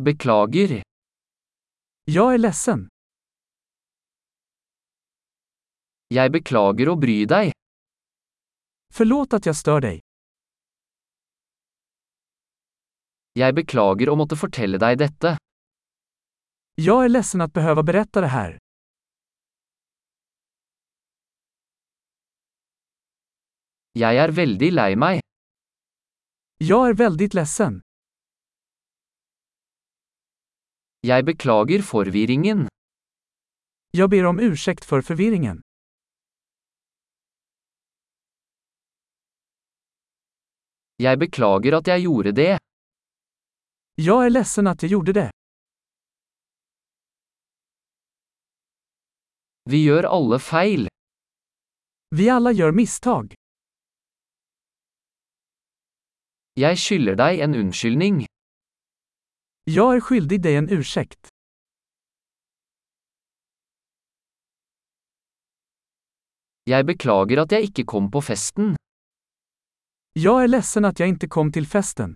Beklager. Jag är ledsen. Jeg beklager å bry deg. Förlåt att jag stör dig. Jeg beklager å måtte fortelle deg dette. Jag är ledsen att behöva berätta det här. Jeg er veldig lei meg. Jag är väldigt ledsen. Jeg beklager forvirringen. Jag ber om ursäkt för förvirringen. Jeg beklager at jeg gjorde det. Jag är ledsen att jag gjorde det. Vi gjør alle feil. Vi alla gör misstag. Jeg skylder deg en unnskyldning. Jag är skyldig dig en ursäkt. Jeg beklager at jeg ikke kom på festen. Jag är ledsen att jag inte kom till festen.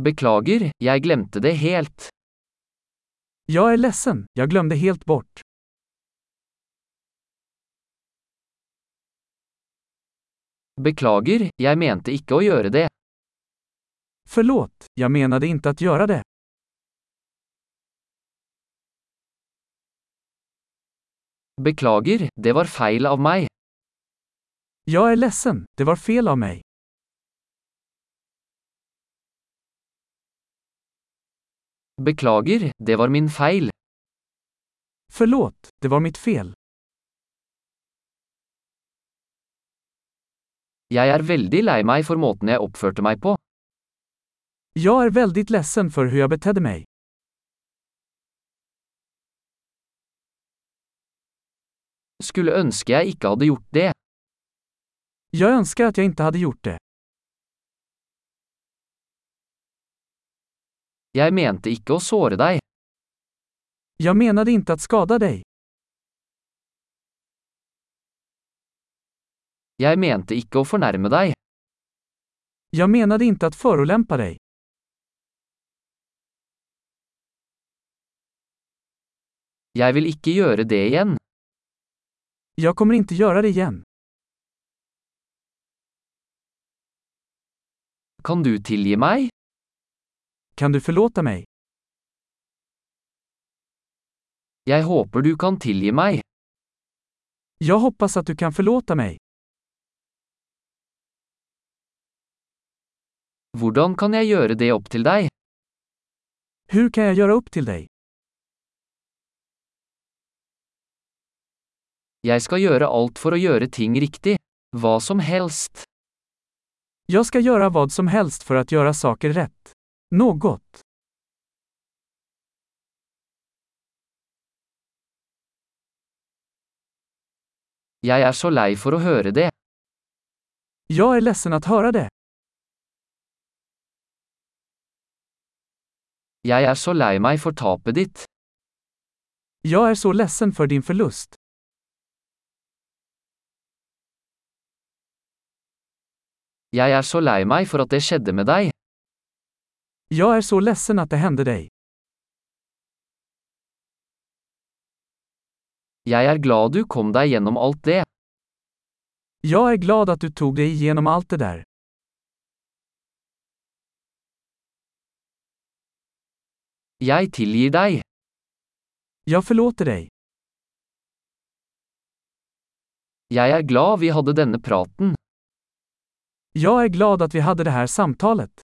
Beklager, jeg glemte det helt. Jag är ledsen, jag glömde helt bort. Beklager, jeg mente ikke å gjøre det. Förlåt, jag menade inte att göra det. Beklager, det var feil av meg. Jag är ledsen, det var fel av mig. Beklager, det var min feil. Förlåt, det var mitt fel. Jeg er veldig lei meg for måten jeg oppførte meg på. Jag är väldigt ledsen för hur jag betedde mig. Skulle ønske jeg ikke hadde gjort det. Jag önskar att jag inte hade gjort det. Jeg mente ikke å såre deg. Jag menade inte att skada dig. Jeg mente ikke å fornærme deg. Jag menade inte att förolämpa dig. Jeg vil ikke gjøre det igjen. Jag kommer inte göra det igen. Kan du tilgi meg? Kan du förlåta mig? Jeg håper du kan tilgi meg. Jag hoppas att du kan förlåta mig. Hvordan kan jeg gjøre det opp til deg? Hur kan jag göra upp till dig? Jeg skal gjøre alt for å gjøre ting riktig. Hva som helst. Jag ska göra vad som helst för att göra saker rätt. Något. Jeg er så lei for å høre det. Jag är ledsen att höra det. Jeg er så lei meg for tapet ditt. Jag är så ledsen för din förlust. Jeg er så lei meg for at det skjedde med deg. Jag är så ledsen att det hände dig. Jeg er glad du kom deg gjennom alt det. Jag är glad att du tog dig igenom allt det där. Jeg tilgir deg. Jag förlåter dig. Jeg er glad vi hadde denne praten. Jag är glad att vi hade det här samtalet.